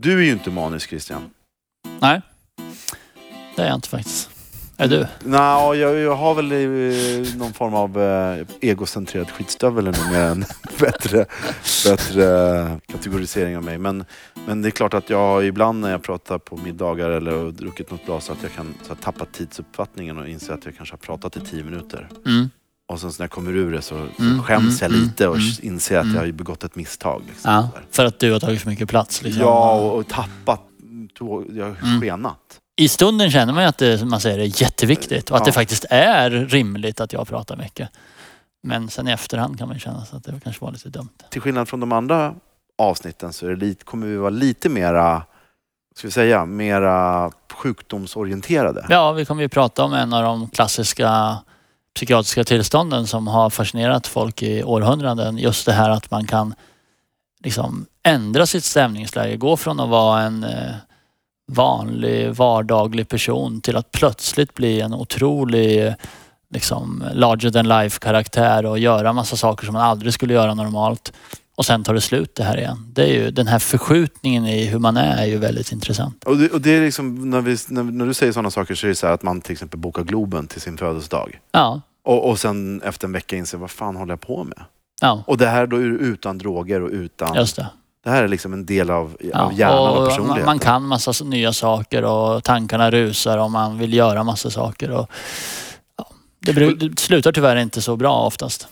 Du är ju inte manisk Christian. Nej, det är jag inte faktiskt. Är du? Nej, jag, jag har väl eh, någon form av eh, egocentrerad skitstövel eller mer än bättre, bättre kategorisering av mig. Men, men det är klart att jag ibland när jag pratar på middagar eller har druckit något glas att jag kan så här, tappa tidsuppfattningen och inse att jag kanske har pratat i tio minuter. Mm. Och sen så när jag kommer ur det så, så Mm, skäms jag mm, lite och mm, inser att mm. jag har begått ett misstag. Liksom, Ja, för att du har tagit för mycket plats. Liksom. ja och, och tappat, tå- jag har Mm. skenat. I stunden känner man ju att det, man säger, det är jätteviktigt och att Ja. det faktiskt är rimligt att jag pratar mycket. Men sen i efterhand kan man känna att det kanske var lite dumt. till skillnad från de andra avsnitten så är det lite, kommer vi vara lite mera, ska vi säga, mera sjukdomsorienterade. Ja, vi kommer ju prata om en av de klassiska psykiatriska tillstånden som har fascinerat folk i århundraden. Just det här att man kan liksom ändra sitt stämningsläge, gå från att vara en eh, vanlig vardaglig person till att plötsligt bli en otrolig liksom larger than life karaktär och göra massa saker som man aldrig skulle göra normalt. Och sen tar det slut det här igen. Det är ju, den här förskjutningen i hur man är är ju väldigt intressant. Och det, och det är liksom, när, vi, när, när du säger sådana saker så är det så här att man till exempel bokar Globen till sin födelsedag. Ja, Och, och sen efter en vecka inser vad fan håller jag på med? ja Och det här då utan droger och utan... just det. Det här är liksom en del av, Ja, av hjärnan och, och man, personligheten. man kan massa nya saker och tankarna rusar och man vill göra massa saker. Och, ja, det, det slutar tyvärr inte så bra oftast.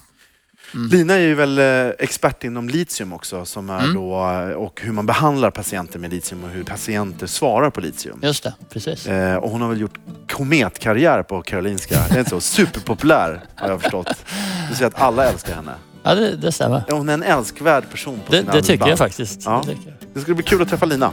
Mm. Lina är ju väl eh, expert inom litium också som är Mm. då, eh, och hur man behandlar patienter med litium och hur patienter svarar på litium. Just det, precis. Eh, och hon har väl gjort kometkarriär på Karolinska. Det är inte så? Superpopulär har jag förstått. Du säger att alla älskar henne. Ja, det, det stämmer. Ja, Hon är en älskvärd person på Det, sina det tycker jag faktiskt. Ja. Det tycker jag. Det skulle bli kul att träffa Lina.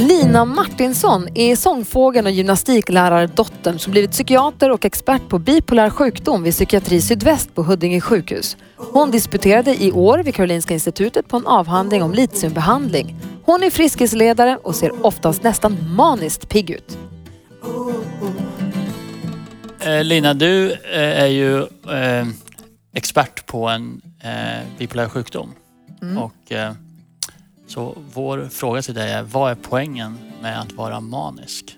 Lina Martinsson är sångfågeln och gymnastiklärardottern som blivit psykiater och expert på bipolär sjukdom vid Psykiatri Sydväst på Huddinge sjukhus. Hon disputerade i år vid Karolinska institutet på en avhandling om litiumbehandling. Hon är friskisledare och ser oftast nästan maniskt pigg ut. Eh, Lina, du eh, är ju eh, expert på en bipolär sjukdom. Mm. Och, så vår fråga till dig är, vad är poängen med att vara manisk?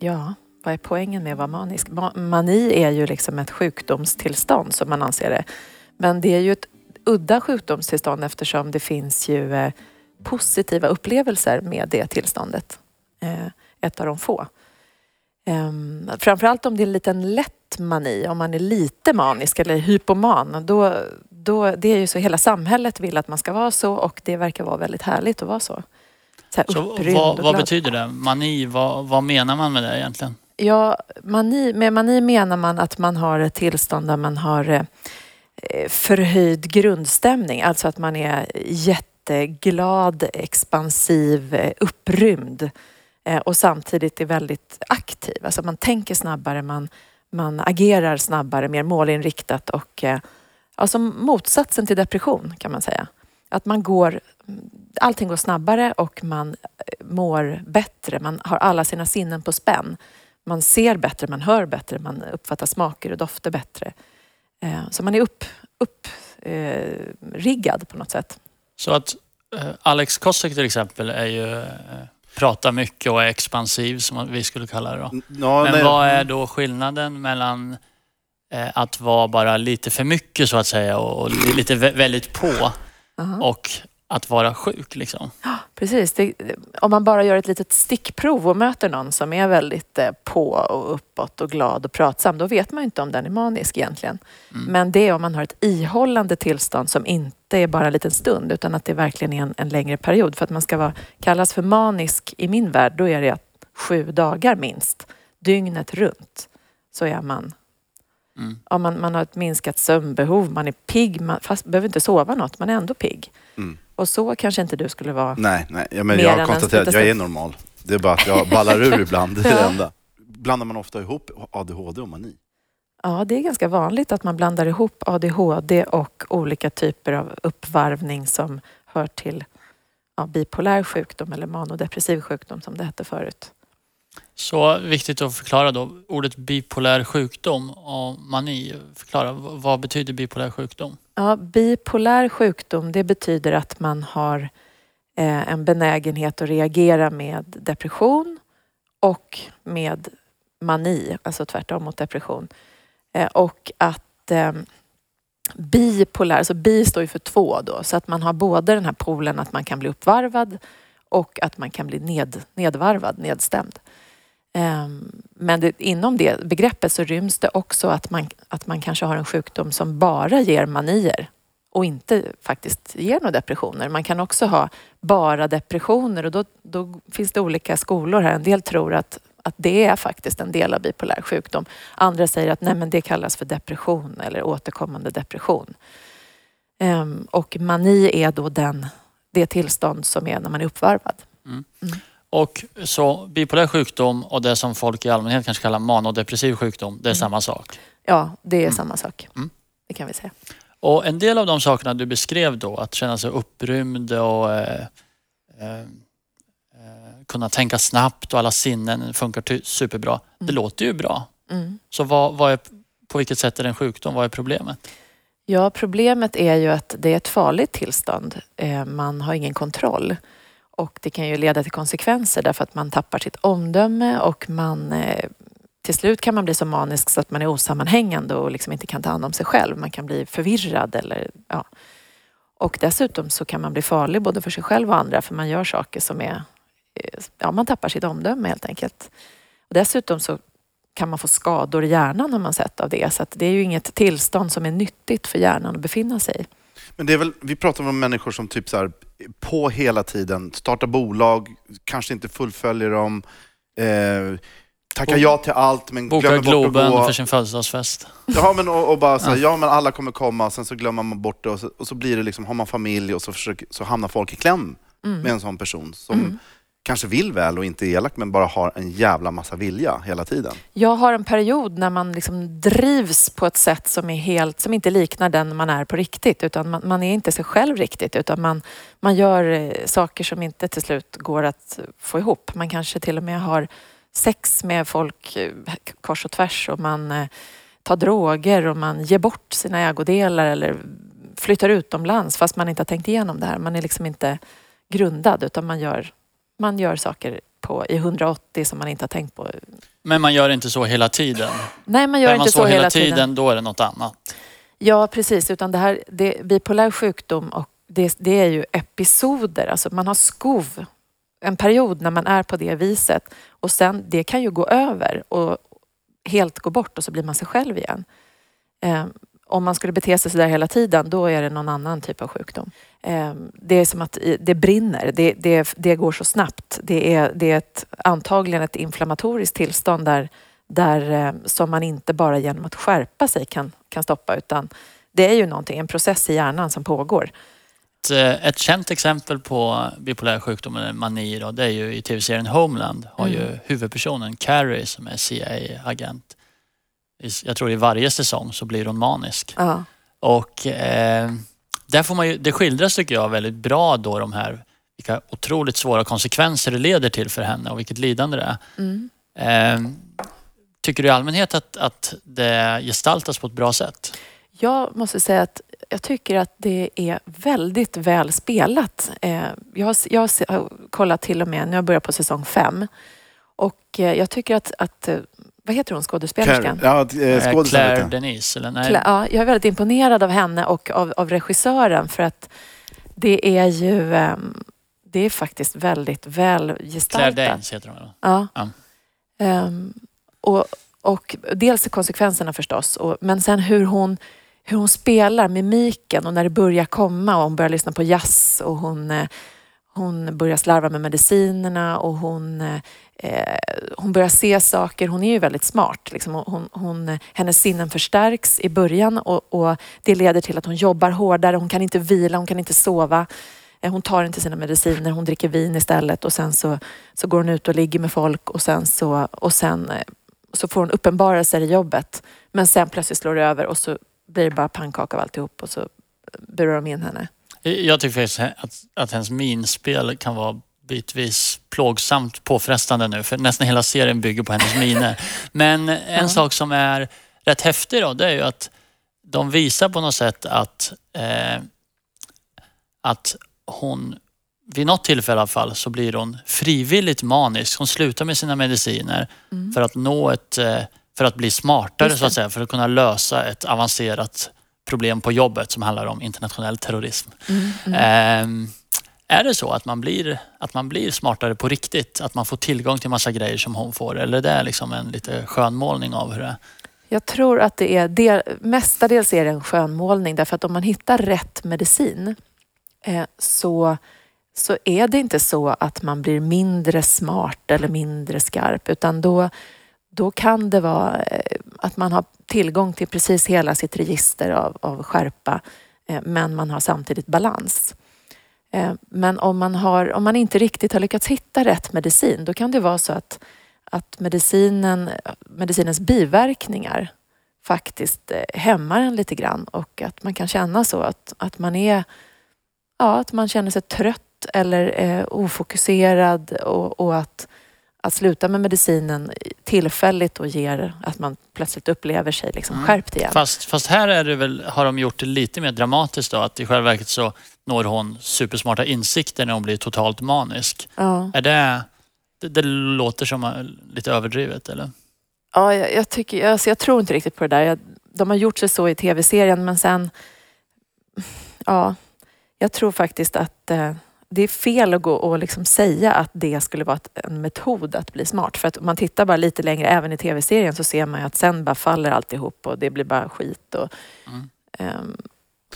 Ja, vad är poängen med att vara manisk? Mani är ju liksom ett sjukdomstillstånd som man anser det. Men det är ju ett udda sjukdomstillstånd eftersom det finns ju eh, positiva upplevelser med det tillståndet. Eh, ett av de få. Ehm, framförallt om det är en liten lätt mani, om man är lite manisk eller hypoman, då, då, det är ju så hela samhället vill att man ska vara så och det verkar vara väldigt härligt att vara så. så, här Så vad, vad betyder det? Mani, vad, vad menar man med det egentligen? Ja, mani, med mani menar man att man har ett tillstånd där man har eh, förhöjd grundstämning. Alltså att man är jätteglad, expansiv, eh, upprymd eh, och samtidigt är väldigt aktiv. Alltså man tänker snabbare, man, man agerar snabbare, mer målinriktat och alltså motsatsen till depression kan man säga. Att man går, allting går snabbare och man eh, mår bättre. Man har alla sina sinnen på spänn. Man ser bättre, man hör bättre, man uppfattar smaker och dofter bättre. Eh, Så man är upp, upp eh, på något sätt. Så att eh, Alex Kosek till exempel är ju, eh, pratar mycket och är expansiv som vi skulle kalla det då. Ja, Men nej. vad är då skillnaden mellan eh, att vara bara lite för mycket så att säga och, lite vä- väldigt på Aha. och att vara sjuk liksom? Precis. Det, om man bara gör ett litet stickprov och möter någon som är väldigt eh, på och uppåt och glad och pratsam, då vet man inte om den är manisk egentligen. Mm. Men det är om man har ett ihållande tillstånd som inte är bara en liten stund utan att det verkligen är en, en längre period. För att man ska vara, kallas för manisk i min värld, då är det sju dagar minst, dygnet runt, så är man Mm. Ja, man, man har ett minskat sömnbehov, man är pigg, man, fast behöver inte sova något, man är ändå pigg. Mm. Och så kanske inte du skulle vara. Nej, nej. Ja, men jag har konstaterat att jag är normal. Det är bara att jag ballar ur ibland. Det är det enda. Blandar man ofta ihop ADHD och mani? Ja, det är ganska vanligt att man blandar ihop ADHD och olika typer av uppvarvning som hör till ja, bipolär sjukdom eller manodepressiv sjukdom som det hette förut. Så viktigt att förklara då ordet bipolär sjukdom och mani. Förklara, vad betyder bipolär sjukdom? Ja, bipolär sjukdom, det betyder att man har eh, en benägenhet att reagera med depression och med mani, alltså tvärtom mot depression. Eh, och att eh, bipolär, alltså bi står ju för två då, så att man har både den här polen att man kan bli uppvarvad och att man kan bli ned, nedvarvad, nedstämd. Ehm, men det, inom det begreppet så ryms det också att man, att man kanske har en sjukdom som bara ger manier och inte faktiskt ger några depressioner. Man kan också ha bara depressioner och då, då finns det olika skolor här. En del tror att, att det är faktiskt en del av bipolär sjukdom. Andra säger att nej, men det kallas för depression eller återkommande depression. Ehm, och mani är då den, det tillstånd som är när man är uppvarvad. Mm. Och så bipolär sjukdom och det som folk i allmänhet kanske kallar manodepressiv sjukdom, det är Mm. samma sak. Ja, det är Mm. samma sak. Mm. Det kan vi säga. Och en del av de sakerna du beskrev då, att känna sig upprymd och eh, eh, eh, kunna tänka snabbt och alla sinnen funkar superbra. Det Mm. låter ju bra. Mm. Så vad, vad är, på vilket sätt är det en sjukdom? Vad är problemet? Ja, problemet är ju att det är ett farligt tillstånd. Eh, Man har ingen kontroll. Och det kan ju leda till konsekvenser därför att man tappar sitt omdöme och man eh, till slut kan man bli så manisk så att man är osammanhängande och liksom inte kan ta hand om sig själv. Man kan bli förvirrad eller ja. Och dessutom så kan man bli farlig både för sig själv och andra för man gör saker som är, eh, ja man tappar sitt omdöme helt enkelt. Och dessutom så kan man få skador i hjärnan har man sett av det. Så att det är ju inget tillstånd som är nyttigt för hjärnan att befinna sig i. Men det är väl, vi pratar om människor som typ så här, på hela tiden, startar bolag, kanske inte fullföljer dem, eh, tackar ja till allt men Boka glömmer bort Globen att gå. för sin födelsedagsfest. Ja, men och, och bara så här, Ja. ja men alla kommer komma, sen så glömmer man bort det och så, och så blir det liksom, har man familj och så, försöker, så hamnar folk i kläm Mm. med en sån person som Mm kanske vill väl och inte är elak men bara har en jävla massa vilja hela tiden. Jag har en period när man liksom drivs på ett sätt som, är helt, som inte liknar den man är på riktigt. Utan man, man är inte sig själv riktigt utan man, man gör eh, saker som inte till slut går att få ihop. Man kanske till och med har sex med folk eh, kors och tvärs och man eh, tar droger och man ger bort sina ägodelar eller flyttar utomlands fast man inte har tänkt igenom det här. Man är liksom inte grundad utan man gör, man gör saker på, i 180 som man inte har tänkt på Men man gör inte så hela tiden. Nej, man gör Är man inte så så hela hela tiden, tiden. då är det något annat. Ja, precis. Utan det här, det, bipolär sjukdom och det, det är ju episoder. Alltså man har skov. En period när man är på det viset. Och sen, det kan ju gå över och helt gå bort och så blir man sig själv igen. Om man skulle bete sig sådär hela tiden, då är det någon annan typ av sjukdom. Eh, det är som att det brinner. Det, det, det går så snabbt. Det är, det är ett, antagligen ett inflammatoriskt tillstånd där, där, eh, som man inte bara genom att skärpa sig kan, kan stoppa utan det är ju någonting, en process i hjärnan som pågår. Ett, eh, ett känt exempel på bipolär sjukdom eller mani då, det är ju i tv-serien Homeland. Har ju Mm. huvudpersonen Carrie som är CIA-agent. Jag tror i varje säsong så blir hon manisk. Ja. Och eh, där får man ju, det skildras tycker jag väldigt bra då de här vilka otroligt svåra konsekvenser det leder till för henne och vilket lidande det är. Mm. Eh, tycker du i allmänhet att, att det gestaltas på ett bra sätt? Jag måste säga att jag tycker att det är väldigt väl spelat. Eh, Jag har, jag har kollat till och med, nu har jag börjat på säsong fem. Och eh, jag tycker att, att eh, vad heter hon skådespelerskan? Ja, eh, Eh, skådisen Claire. Denise? Eller nej? Cla- Ja, jag är väldigt imponerad av henne och av, av regissören för att det är ju ehm, det är faktiskt väldigt väl Claire gestaltat. Danes heter hon? Ja. Ja. Ehm, och, och dels konsekvenserna förstås, och, men sen hur hon, hur hon spelar mimiken och när det börjar komma och hon börjar lyssna på jazz och hon, eh, hon börjar slarva med medicinerna och hon, eh, hon börjar se saker. Hon är ju väldigt smart. Liksom. Hon, hon, hennes sinnen förstärks i början och, och det leder till att hon jobbar hårdare. Hon kan inte vila, hon kan inte sova. Eh, hon tar inte sina mediciner, hon dricker vin istället och sen så, så går hon ut och ligger med folk och sen så, och sen, eh, så får hon uppenbarelser i jobbet. Men sen plötsligt slår det över och så blir det bara pannkaka av alltihop och så burar de in henne. Jag tycker faktiskt att, att hennes minspel kan vara bitvis plågsamt påfrestande nu för nästan hela serien bygger på hennes miner. Men en Ja. sak som är rätt häftig då, det är ju att de visar på något sätt att, eh, att hon vid något tillfälle i alla fall så blir hon frivilligt manisk. Hon slutar med sina mediciner för att nå ett, eh, för att bli smartare så att säga. För att kunna lösa ett avancerat problem på jobbet som handlar om internationell terrorism. Mm, Ehm, är det så att man, blir, att man blir smartare på riktigt? Att man får tillgång till massa grejer som hon får? Eller är det liksom en lite skönmålning av hur det är? Jag tror att det är del, mestadels är det en skönmålning därför att om man hittar rätt medicin eh, så, så är det inte så att man blir mindre smart eller mindre skarp utan då, då kan det vara eh, att man har tillgång till precis hela sitt register av, av skärpa eh, men man har samtidigt balans. Eh, men om man, har, om man inte riktigt har lyckats hitta rätt medicin då kan det vara så att att medicinen, medicinens biverkningar faktiskt hämmar en lite grann och att man kan känna så att, att man är ja, att man känner sig trött eller eh, ofokuserad och, och att, att sluta med medicinen tillfälligt och ger att man plötsligt upplever sig liksom Mm. skärpt igen. Fast, fast här är det väl, har de gjort det lite mer dramatiskt då. Att i själva verket så når hon supersmarta insikter när hon blir totalt manisk. Ja, Är det, det, det låter som eh, lite överdrivet eller? ja jag, jag, tycker, alltså jag tror inte riktigt på det där. Jag, de har gjort sig så i tv-serien men sen ja, jag tror faktiskt att eh, det är fel att gå och liksom säga att det skulle vara en metod att bli smart. För att om man tittar bara lite längre, även i tv-serien, så ser man ju att sen bara faller alltihop och det blir bara skit. Och, Mm. ehm,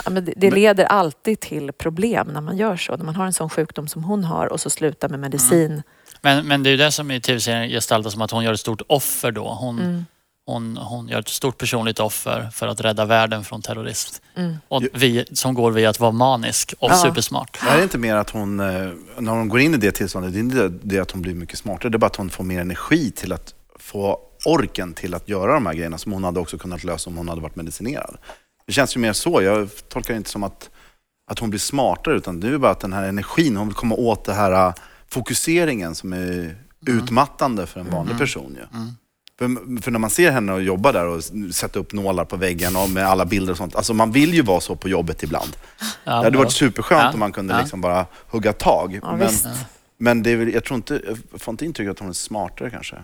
ja, men det, det leder alltid till problem när man gör så. När man har en sån sjukdom som hon har och så slutar med medicin. Men, men det är ju det som i tv-serien gestaltas som att hon gör ett stort offer då. Hon, Mm. Hon, hon gör ett stort personligt offer för att rädda världen från terrorist. Mm. Och vi, som går via att vara manisk och Ja. supersmart. Det är inte mer att hon, eh, när hon går in i det tillståndet, det är inte det att hon blir mycket smartare. Det är bara att hon får mer energi till att få orken till att göra de här grejerna som hon hade också kunnat lösa om hon hade varit medicinerad. Det känns ju mer så. Jag tolkar det inte som att, att hon blir smartare, utan det är bara att den här energin, hon vill komma åt det här eh, fokuseringen som är utmattande för en vanlig person. Ju. Mm. För, för när man ser henne och jobba där och s- sätta upp nålar på väggen och med alla bilder och sånt. Alltså man vill ju vara så på jobbet ibland. Det hade varit superskönt Ja. om man kunde Ja. liksom bara hugga tag. Ja, men men det är väl, jag tror inte, jag får inte intrycket att hon är smartare kanske.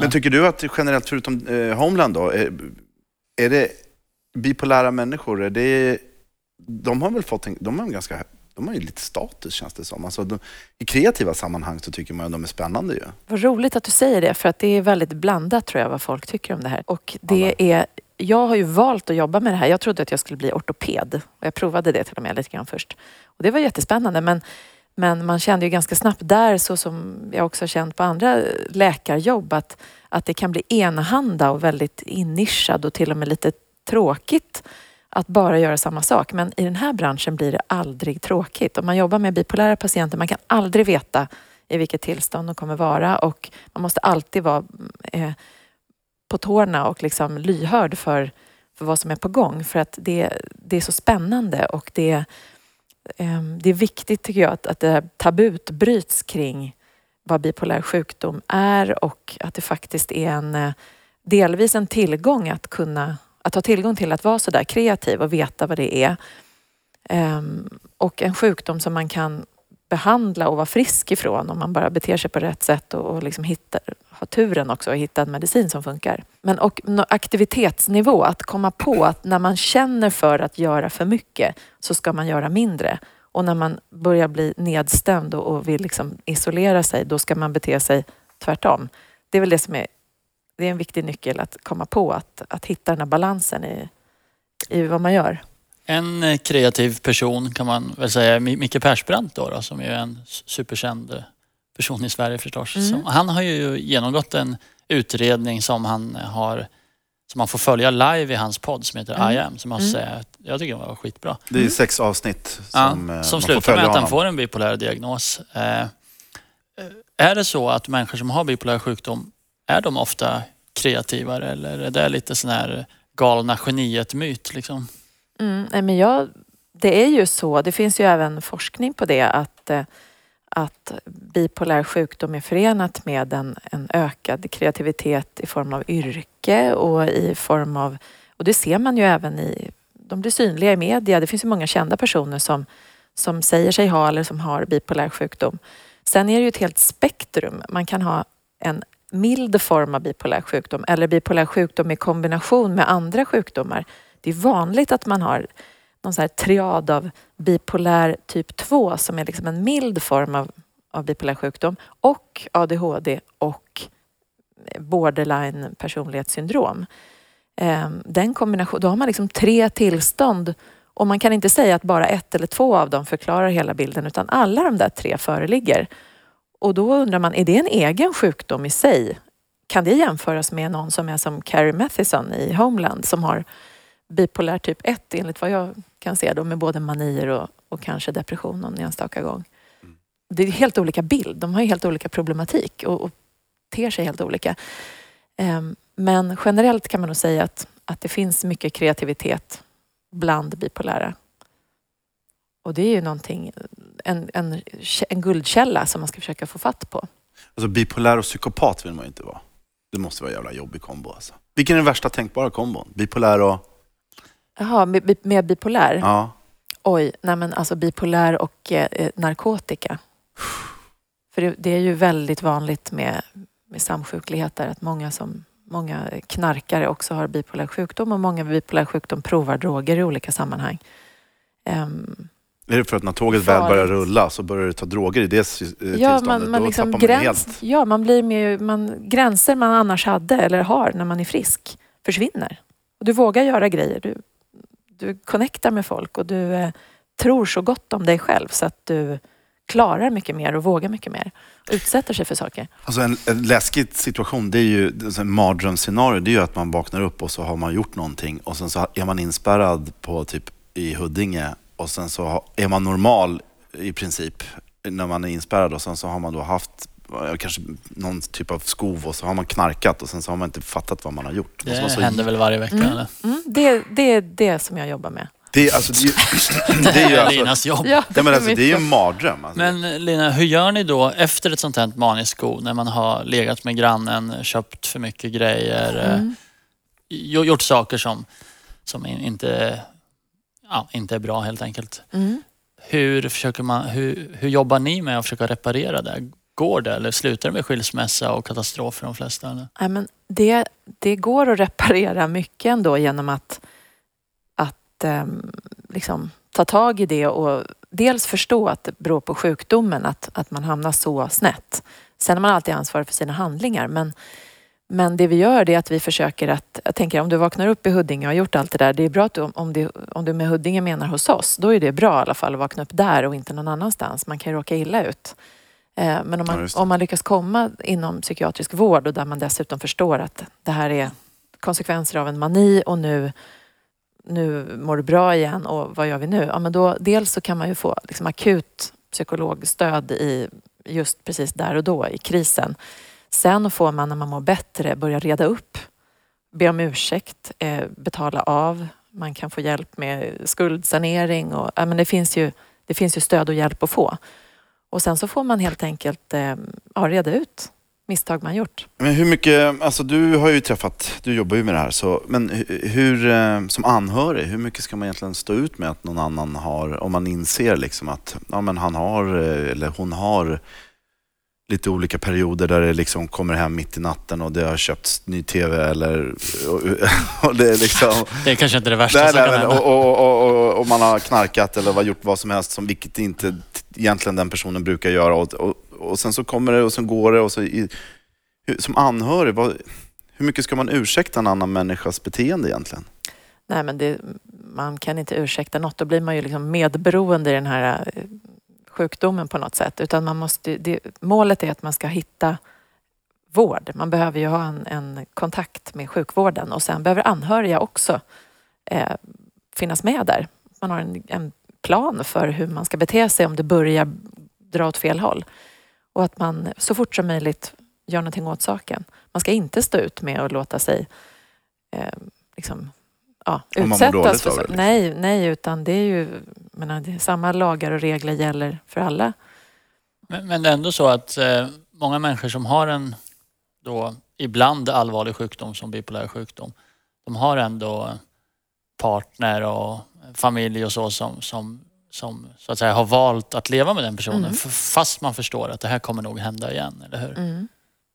Men tycker du att generellt, förutom eh, Homeland då, är, är det bipolära människor, är det, de har väl fått en, de har en ganska, de har ju lite status känns det som. Alltså, de, I kreativa sammanhang så tycker man att de är spännande ju. Vad roligt att du säger det för att det är väldigt blandat tror jag vad folk tycker om det här. Och det är, jag har ju valt att jobba med det här. Jag trodde att jag skulle bli ortoped och jag provade det till och med lite grann först. Och det var jättespännande men, men man kände ju ganska snabbt där så som jag också har känt på andra läkarjobb att, att det kan bli enahanda och väldigt innischad och till och med lite tråkigt att bara göra samma sak. Men i den här branschen blir det aldrig tråkigt. Om man jobbar med bipolära patienter, man kan aldrig veta i vilket tillstånd de kommer vara och man måste alltid vara eh, på tårna och liksom lyhörd för, för vad som är på gång för att det, det är så spännande och det, eh, det är viktigt tycker jag att, att det här tabut bryts kring vad bipolär sjukdom är och att det faktiskt är en eh, delvis en tillgång att kunna att ha tillgång till att vara så där kreativ och veta vad det är. Ehm, och en sjukdom som man kan behandla och vara frisk ifrån om man bara beter sig på rätt sätt och, och liksom hittar, har turen också att hitta en medicin som funkar. Men och aktivitetsnivå, att komma på att när man känner för att göra för mycket så ska man göra mindre. Och när man börjar bli nedstämd och, och vill liksom isolera sig, då ska man bete sig tvärtom. Det är väl det som är, det är en viktig nyckel att komma på, att, att hitta den här balansen i, i vad man gör. En eh, kreativ person kan man väl säga är Mi- Micke Persbrandt då, då som är en superkänd eh, person i Sverige förstås. Mm. Som, han har ju genomgått en utredning som han har som man får följa live i hans podd som heter Mm. I am. Som jag, måste säga, att jag tycker var skitbra. Det är sex avsnitt som, ja, eh, som man får slutar följa med att han får en bipolär diagnos. Eh, eh, är det så att människor som har bipolär sjukdom, är de ofta kreativare eller är det lite sån här galna geniet-myt? Liksom? Mm, nej, men jag, det är ju så, det finns ju även forskning på det, att, eh, att bipolär sjukdom är förenat med en, en ökad kreativitet i form av yrke och i form av, och det ser man ju även i, de blir synliga i media. Det finns ju många kända personer som, som säger sig ha eller som har bipolär sjukdom. Sen är det ju ett helt spektrum. Man kan ha en mild form av bipolär sjukdom eller bipolär sjukdom i kombination med andra sjukdomar. Det är vanligt att man har någon så här triad av bipolär typ 2 som är liksom en mild form av, av bipolär sjukdom och ADHD och borderline personlighetssyndrom. Ehm, den kombination, då har man liksom tre tillstånd och man kan inte säga att bara ett eller två av dem förklarar hela bilden utan alla de där tre föreligger. Och då undrar man, är det en egen sjukdom i sig? Kan det jämföras med någon som är som Carrie Mathison i Homeland som har bipolär typ 1 enligt vad jag kan se då med både manier och, och kanske depression någon enstaka gång. Det är helt olika bild. De har ju helt olika problematik och, och ter sig helt olika. Um, men generellt kan man nog säga att, att det finns mycket kreativitet bland bipolära. Och det är ju någonting, en, en, en guldkälla som man ska försöka få fatt på. Alltså bipolär och psykopat vill man ju inte vara. Det måste vara en jävla jobbig kombo alltså. Vilken är den värsta tänkbara kombon? Bipolär och... Jaha, med, med bipolär? Ja. Oj, nej men alltså bipolär och eh, narkotika. För det, det, är ju väldigt vanligt med, med samsjukligheter att många, som, många knarkare också har bipolär sjukdom och många med bipolär sjukdom provar droger i olika sammanhang. Um, är det för att när tåget farligt. väl börjar rulla så börjar du ta droger i det eh, ja, Man, man liksom man gräns. Ja, man blir med, man, gränser man annars hade eller har när man är frisk försvinner. Och du vågar göra grejer. Du, du connectar med folk och du eh, tror så gott om dig själv så att du klarar mycket mer och vågar mycket mer. Utsätter sig för saker. Alltså en, en läskig situation, det är ju en mardrömsscenario. Det är ju att man vaknar upp och så har man gjort någonting och sen så är man inspärrad på typ i Huddinge och sen så är man normal i princip när man är inspärrad och sen så har man då haft kanske någon typ av skov och så har man knarkat och sen så har man inte fattat vad man har gjort. Det så händer väl varje vecka mm. eller? Mm. Det, det är det som jag jobbar med. Det, alltså, det, det är ju alltså, Linas jobb. Ja, det, men alltså, det är ju en mardröm. Alltså. Men Lina, hur gör ni då efter ett sånt här maniskt skov när man har legat med grannen, köpt för mycket grejer, mm. eh, gjort saker som, som inte, ja, inte är bra helt enkelt. Mm. Hur, försöker man, hur, hur jobbar ni med att försöka reparera det? Går det eller slutar det med skilsmässa och katastrof för de flesta? Eller? Nej, men det, det går att reparera mycket ändå genom att att eh, liksom, ta tag i det och dels förstå att det beror på sjukdomen att, att man hamnar så snett. Sen är man alltid ansvarig för sina handlingar men, men det vi gör är att vi försöker att, jag tänker om du vaknar upp i Huddinge och har gjort allt det där, det är bra att du, om, du, om du med Huddinge menar hos oss, då är det bra i alla fall att vakna upp där och inte någon annanstans. Man kan ju råka illa ut. Eh, men om man, ja, om man lyckas komma inom psykiatrisk vård och där man dessutom förstår att det här är konsekvenser av en mani och nu nu mår du bra igen och vad gör vi nu? Ja, men då, dels så kan man ju få liksom akut psykologstöd i just precis där och då i krisen. Sen får man när man mår bättre börja reda upp, be om ursäkt, eh, betala av. Man kan få hjälp med skuldsanering och ja, men det, finns ju, det finns ju stöd och hjälp att få. Och sen så får man helt enkelt eh, ja, reda ut misstag man gjort. Men hur mycket, alltså du har ju träffat, du jobbar ju med det här, så, men hur, eh, som anhörig, hur mycket ska man egentligen stå ut med att någon annan har, om man inser liksom att ja, men han har, eller hon har lite olika perioder där det liksom kommer hem mitt i natten och det har köpts ny TV eller... Och, och det, är liksom, det är kanske inte det värsta nej, som kan hända. Och, och, och, man har knarkat eller gjort vad som helst, som, vilket inte egentligen den personen brukar göra. Och, och sen så kommer det och sen går det. Och så i, som anhörig, vad, hur mycket ska man ursäkta en annan människas beteende egentligen? Nej, men det, man kan inte ursäkta något. Då blir man ju liksom medberoende i den här eh, sjukdomen på något sätt. Utan man måste, det, målet är att man ska hitta vård. Man behöver ju ha en, en kontakt med sjukvården och sen behöver anhöriga också eh, finnas med där. Man har en, en plan för hur man ska bete sig om det börjar dra åt fel håll. Och att man så fort som möjligt gör någonting åt saken. Man ska inte stå ut med att låta sig eh, liksom, ja, utsättas för så. Liksom. Nej, nej, utan det är ju menar, det samma lagar och regler gäller för alla. Men, men det är ändå så att eh, många människor som har en då ibland allvarlig sjukdom som bipolär sjukdom, de har ändå partner och familj och så som, som som så att säga har valt att leva med den personen Mm. fast man förstår att det här kommer nog hända igen, eller hur? Mm.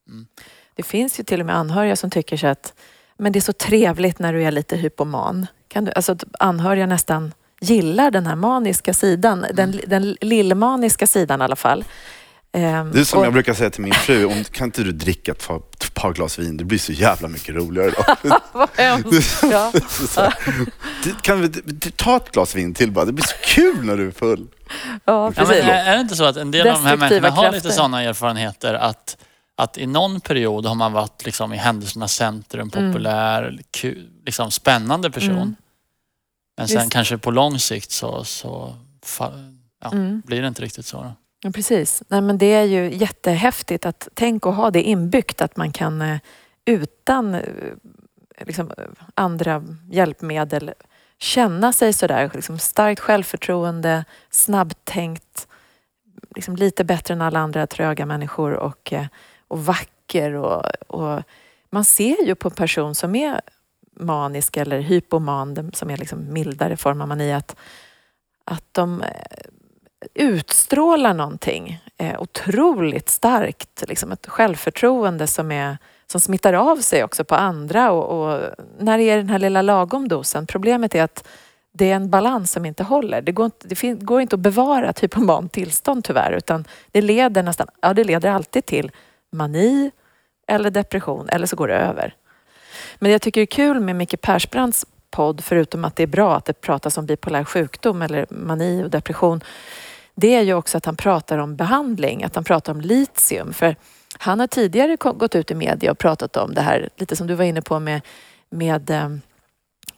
Mm. Det finns ju till och med anhöriga som tycker så att men det är så trevligt när du är lite hypoman. Kan du, alltså anhöriga nästan gillar den här maniska sidan, den, den lillmaniska sidan i alla fall. Ehm, Det är som och- jag brukar säga till min fru, om, kan inte du dricka ett par, ett par glas vin? Det blir så jävla mycket roligare då. Vad hemskt. Ja. Så här, "Det- kan vi ta ett glas vin till bara? Det blir så kul när du är full. ja, Ja, men precis. är, är det inte så att en del av de här människorna har lite sådana erfarenheter att, att i någon period har man varit liksom i händelsernas centrum, populär, ku, liksom spännande person. Mm. Men sen Visst. kanske på lång sikt så, så ja, Mm. blir det inte riktigt så. Då. Ja, precis. Nej, men det är ju jättehäftigt att tänk att ha det inbyggt att man kan eh, utan eh, liksom, andra hjälpmedel känna sig sådär liksom starkt självförtroende, snabbtänkt, liksom lite bättre än alla andra tröga människor och, eh, och vacker. Och, och man ser ju på en person som är manisk eller hypoman, som är liksom mildare form av mani, att, att de eh, utstrålar någonting eh, otroligt starkt. Liksom ett självförtroende som, är, som smittar av sig också på andra. Och, och när det är den här lilla lagom dosen. Problemet är att det är en balans som inte håller. Det går inte, det fin, går inte att bevara ett hypomant tillstånd tyvärr. Utan det leder nästan, ja det leder alltid till mani eller depression eller så går det över. Men jag tycker det är kul med Micke Persbrandts podd, förutom att det är bra att det pratas om bipolär sjukdom eller mani och depression, det är ju också att han pratar om behandling, att han pratar om litium. För han har tidigare gått ut i media och pratat om det här, lite som du var inne på med, med um,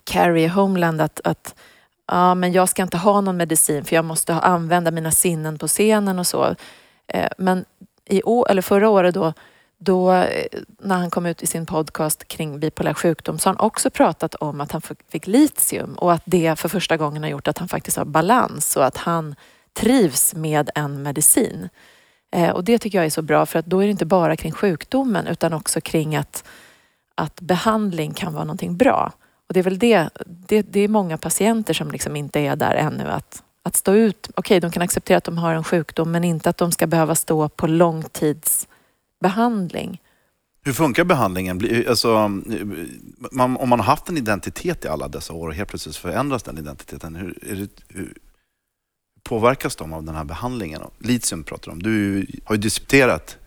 Carrie Homeland, att, att ja, men jag ska inte ha någon medicin för jag måste använda mina sinnen på scenen och så. Eh, men i år, eller förra året då, då eh, när han kom ut i sin podcast kring bipolär sjukdom så har han också pratat om att han fick litium och att det för första gången har gjort att han faktiskt har balans och att han trivs med en medicin. Eh, och det tycker jag är så bra för att då är det inte bara kring sjukdomen utan också kring att, att behandling kan vara någonting bra. Och det är väl det, det, det är många patienter som liksom inte är där ännu att, att stå ut. Okej, de kan acceptera att de har en sjukdom men inte att de ska behöva stå på långtids långtidsbehandling. Hur funkar behandlingen? Alltså, man, om man har haft en identitet i alla dessa år och helt plötsligt förändras den identiteten, hur, det, hur påverkas de av den här behandlingen? Litium pratar om. Du har ju disputerat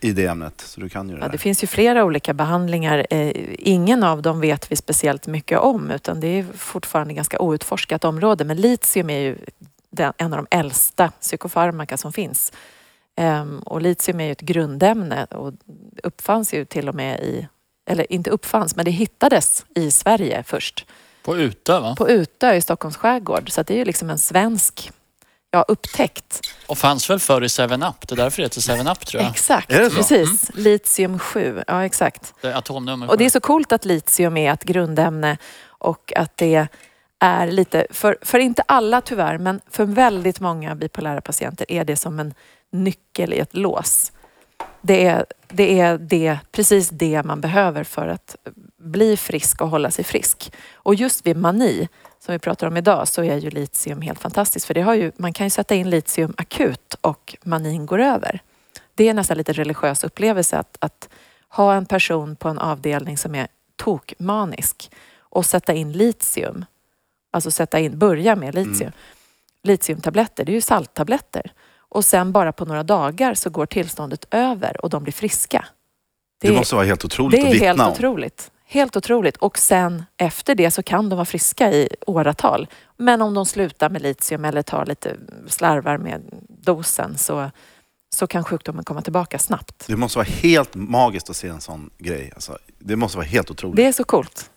i det ämnet, så du kan ju det Ja, det finns ju flera olika behandlingar. Eh, Ingen av dem vet vi speciellt mycket om utan det är fortfarande ganska outforskat område. Men litium är ju en av de äldsta psykofarmaka som finns. Ehm, och litium är ju ett grundämne och uppfanns ju till och med i, eller inte uppfanns, men det hittades i Sverige först. På Utö va? På Utö i Stockholms skärgård. Så det är ju liksom en svensk ja, upptäckt. Och fanns väl förr i 7-Up. Det är därför det heter 7-Up tror jag. Exakt, precis. Litium 7, ja exakt. Det är atomnummer Och det är så coolt att litium är ett grundämne och att det är lite, för, för inte alla tyvärr, men för väldigt många bipolära patienter är det som en nyckel i ett lås. Det är, det är det, precis det man behöver för att bli frisk och hålla sig frisk. Och just vid mani, som vi pratar om idag, så är ju litium helt fantastiskt. För det har ju, man kan ju sätta in litium akut och manin går över. Det är nästan lite religiös upplevelse att, att ha en person på en avdelning som är tokmanisk och sätta in litium. Alltså sätta in, börja med litium. Litiumtabletter, det är ju salttabletter. Och sen bara på några dagar så går tillståndet över och de blir friska. Det, måste vara helt otroligt det att är helt vittna om. otroligt. Helt otroligt. Och sen efter det så kan de vara friska i åratal. Men om de slutar med litium eller tar lite slarvar med dosen så, så kan sjukdomen komma tillbaka snabbt. Det måste vara helt magiskt att se en sån grej. Alltså, det måste vara helt otroligt. Det är så coolt.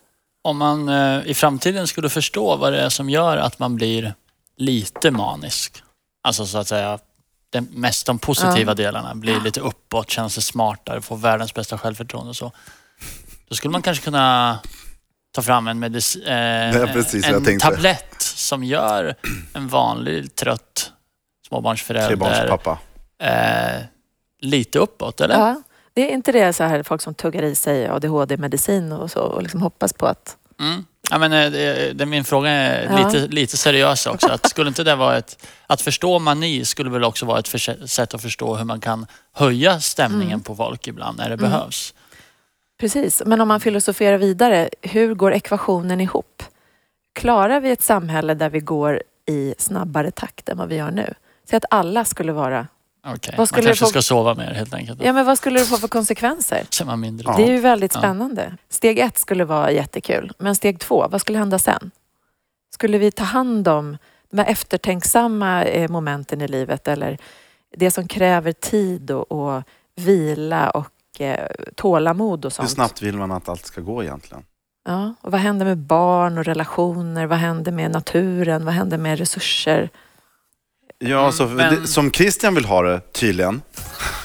Om man eh, i framtiden skulle förstå vad det är som gör att man blir lite manisk. Alltså så att säga, det mest de positiva Ja. delarna. Blir lite uppåt, känner sig smartare, får världens bästa självförtroende och så. Då skulle man kanske kunna ta fram en, medic- eh, Ja, precis en tablett som gör en vanlig trött småbarnsförälder Trebarnspappa. eh, lite uppåt, eller? Ja. Det är inte det så här folk som tuggar i sig ADHD-medicin och så och liksom hoppas på att... Mm. Ja, men, eh, det, det, min fråga är Ja. lite, lite seriös också. Att skulle inte det vara ett... Att förstå mani skulle väl också vara ett för, sätt att förstå hur man kan höja stämningen Mm. på folk ibland när det Mm. behövs. Precis, men om man filosoferar vidare, hur går ekvationen ihop? Klarar vi ett samhälle där vi går i snabbare takt än vad vi gör nu? Så att alla skulle vara... Okej, Vad skulle Man kanske få- ska sova mer helt enkelt. Ja, men vad skulle det få för konsekvenser? Man mindre Ja. Det är ju väldigt Ja. spännande. Steg ett skulle vara jättekul, men steg två, vad skulle hända sen? Skulle vi ta hand om de här eftertänksamma eh, momenten i livet eller det som kräver tid och, och vila och eh, tålamod och Hur sånt? snabbt vill man att allt ska gå egentligen? Ja, och vad händer med barn och relationer? Vad händer med naturen? Vad händer med resurser? Ja, Mm, så, men- det, som Christian vill ha det tydligen,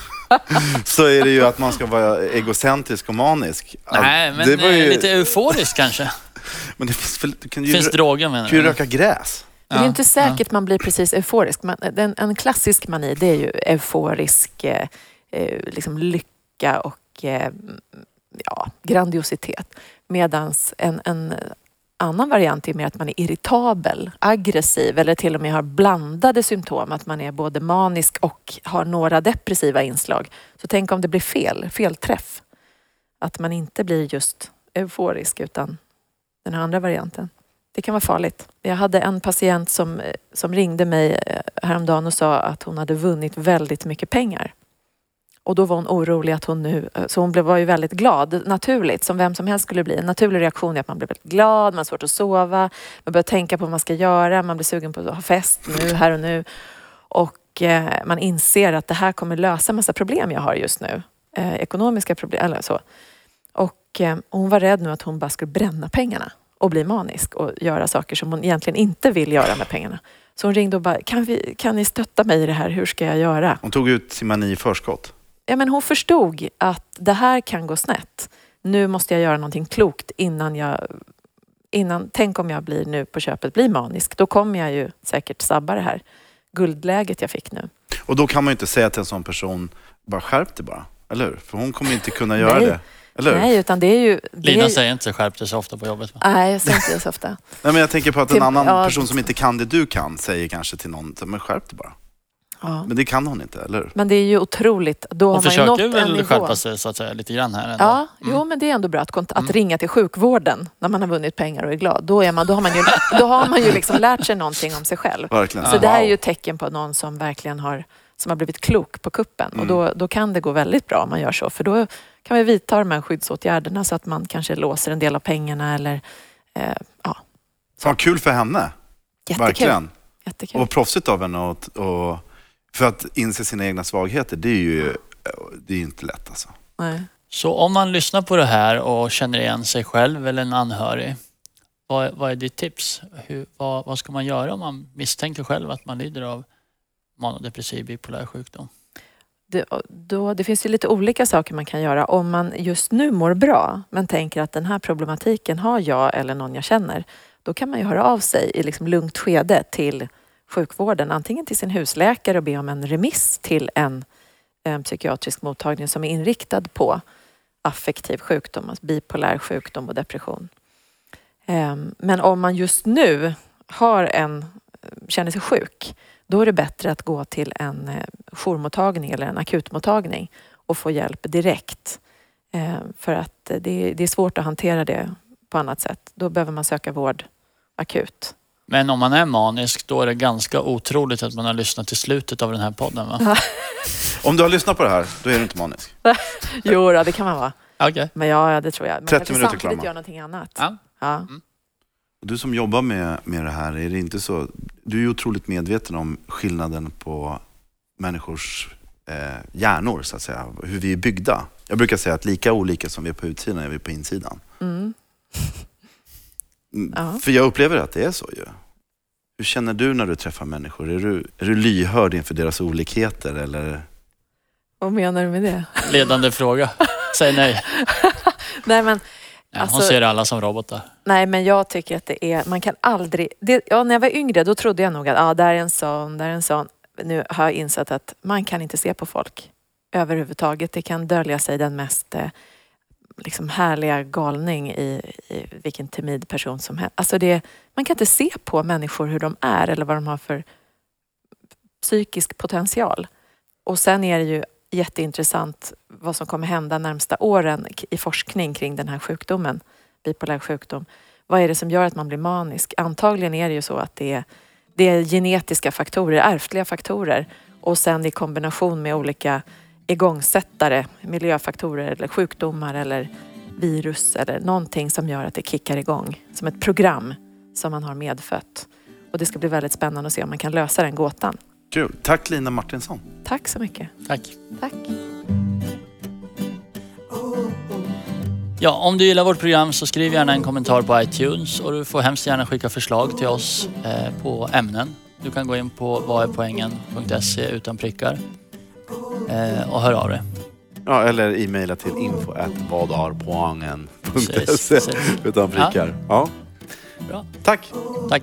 så är det ju att man ska vara egocentrisk och manisk. Nej, men det var eh, ju, lite euforisk kanske. Men det finns väl, du kan ju, Finns rö- droger menar kan ju du? röka gräs. Det är inte säkert man blir precis euforisk. Men en, en klassisk mani det är ju euforisk eh, eh, liksom lycka och eh, ja, grandiositet. Medan en, en annan variant är mer att man är irritabel, aggressiv eller till och med har blandade symptom. Att man är både manisk och har några depressiva inslag. Så tänk om det blir fel, felträff. Att man inte blir just euforisk utan den här andra varianten. Det kan vara farligt. Jag hade en patient som, eh, som ringde mig eh, häromdagen och sa att hon hade vunnit väldigt mycket pengar. Och då var hon orolig att hon nu, eh, så hon blev, var ju väldigt glad, naturligt, som vem som helst skulle bli. En naturlig reaktion är att man blir väldigt glad, man har svårt att sova, man börjar tänka på vad man ska göra, man blir sugen på att ha fest nu, här och nu. Och eh, man inser att det här kommer lösa massa problem jag har just nu. Eh, ekonomiska problem, eller så. Och eh, hon var rädd nu att hon bara skulle bränna pengarna och bli manisk och göra saker som hon egentligen inte vill göra med pengarna. Så hon ringde och bara, kan, vi, kan ni stötta mig i det här? Hur ska jag göra? Hon tog ut sin mani i förskott. Ja, men hon förstod att det här kan gå snett. Nu måste jag göra någonting klokt innan jag... Innan, tänk om jag blir nu på köpet blir manisk. Då kommer jag ju säkert sabba det här guldläget jag fick nu. Och då kan man ju inte säga till en sån person, bara skärp dig bara. Eller hur? För hon kommer inte kunna göra Nej. det. Eller? Nej, utan det är ju... Det Lina är, säger inte skärp dig så ofta på jobbet. Va? nej, jag säger inte det så ofta. Nej, men jag tänker på att en Till- annan ja, person som inte kan det du kan säger kanske till någon, men skärp dig bara. Ja. Men det kan hon inte, eller? Men det är ju otroligt. Då Hon har man ju nått försöker en väl nivå. skärpa sig så att säga lite grann här ändå. Ja, Mm. jo men det är ändå bra att, kont- att Mm. ringa till sjukvården när man har vunnit pengar och är glad. Då, är man, då, har, man ju, då har man ju liksom lärt sig någonting om sig själv. Verkligen. Så det här är ju ett tecken på någon som verkligen har, som har blivit klok på kuppen. Och Mm. då, då kan det gå väldigt bra om man gör så. För då kan vi vidta de här skyddsåtgärderna så att man kanske låser en del av pengarna eller eh, ja, Fan, kul för henne. jättekul. Verkligen. jättekul. Och proffsigt av henne. Och, och, för att inse sina egna svagheter, det är ju det är inte lätt alltså. Nej. Så om man lyssnar på det här och känner igen sig själv eller en anhörig. Vad, vad är ditt tips? Hur, vad, vad ska man göra om man misstänker själv att man lider av manodepressiv bipolär sjukdom? Det, då, det finns ju lite olika saker man kan göra. Om man just nu mår bra men tänker att den här problematiken har jag eller någon jag känner. Då kan man ju höra av sig i liksom lugnt skede till sjukvården. Antingen till sin husläkare och be om en remiss till en, en psykiatrisk mottagning som är inriktad på affektiv sjukdom, alltså bipolär sjukdom och depression. Ehm, men om man just nu har en, känner sig sjuk då är det bättre att gå till en eh, jourmottagning eller en akutmottagning och få hjälp direkt. Ehm, för att det är, det är svårt att hantera det på annat sätt. Då behöver man söka vård akut. Men om man är manisk då är det ganska otroligt att man har lyssnat till slutet av den här podden va? Om du har lyssnat på det här, då är du inte manisk. Jo, då, det kan man vara. Okej. Men ja, ja, det tror jag. Man 30 kanske minuter klarar man. gör någonting annat. Ja. Ja. Du som jobbar med, med det här, är det inte så? Du är ju otroligt medveten om skillnaden på människors eh, hjärnor, så att säga. Hur vi är byggda. Jag brukar säga att lika olika som vi är på utsidan är vi på insidan. Mm. Ja. För jag upplever att det är så ju. Hur känner du när du träffar människor? Är du, är du lyhörd inför deras olikheter eller? Vad menar du med det? Ledande fråga. Säg nej. Nej, men Ja, Alltså- hon ser alla som robotar. Nej, men jag tycker att det är, man kan aldrig... Det, ja, när jag var yngre då trodde jag nog att ah, där är en sån, där är en sån. Nu har jag insett att man kan inte se på folk överhuvudtaget. Det kan dölja sig den mest... Liksom härliga galning i, i vilken timid person som helst. Alltså det, man kan inte se på människor hur de är eller vad de har för psykisk potential. Och sen är det ju jätteintressant vad som kommer hända närmsta åren i forskning kring den här sjukdomen, bipolär sjukdom. Vad är det som gör att man blir manisk? Antagligen är det ju så att det är, det är genetiska faktorer, ärftliga faktorer och sen i kombination med olika igångsättare, miljöfaktorer eller sjukdomar eller virus eller någonting som gör att det kickar igång. Som ett program som man har medfött. Och det ska bli väldigt spännande att se om man kan lösa den gåtan. Kul. Tack Lina Martinsson. Tack så mycket. Tack. Tack. Ja, om du gillar vårt program så skriv gärna en kommentar på iTunes och du får hemskt gärna skicka förslag till oss eh, på ämnen. Du kan gå in på vadärpoängen.se utan prickar eh, och hör av dig. Ja, eller e-maila till info vadarpoangen.se Precis. utan prickar. Ja. Bra. Tack. Tack.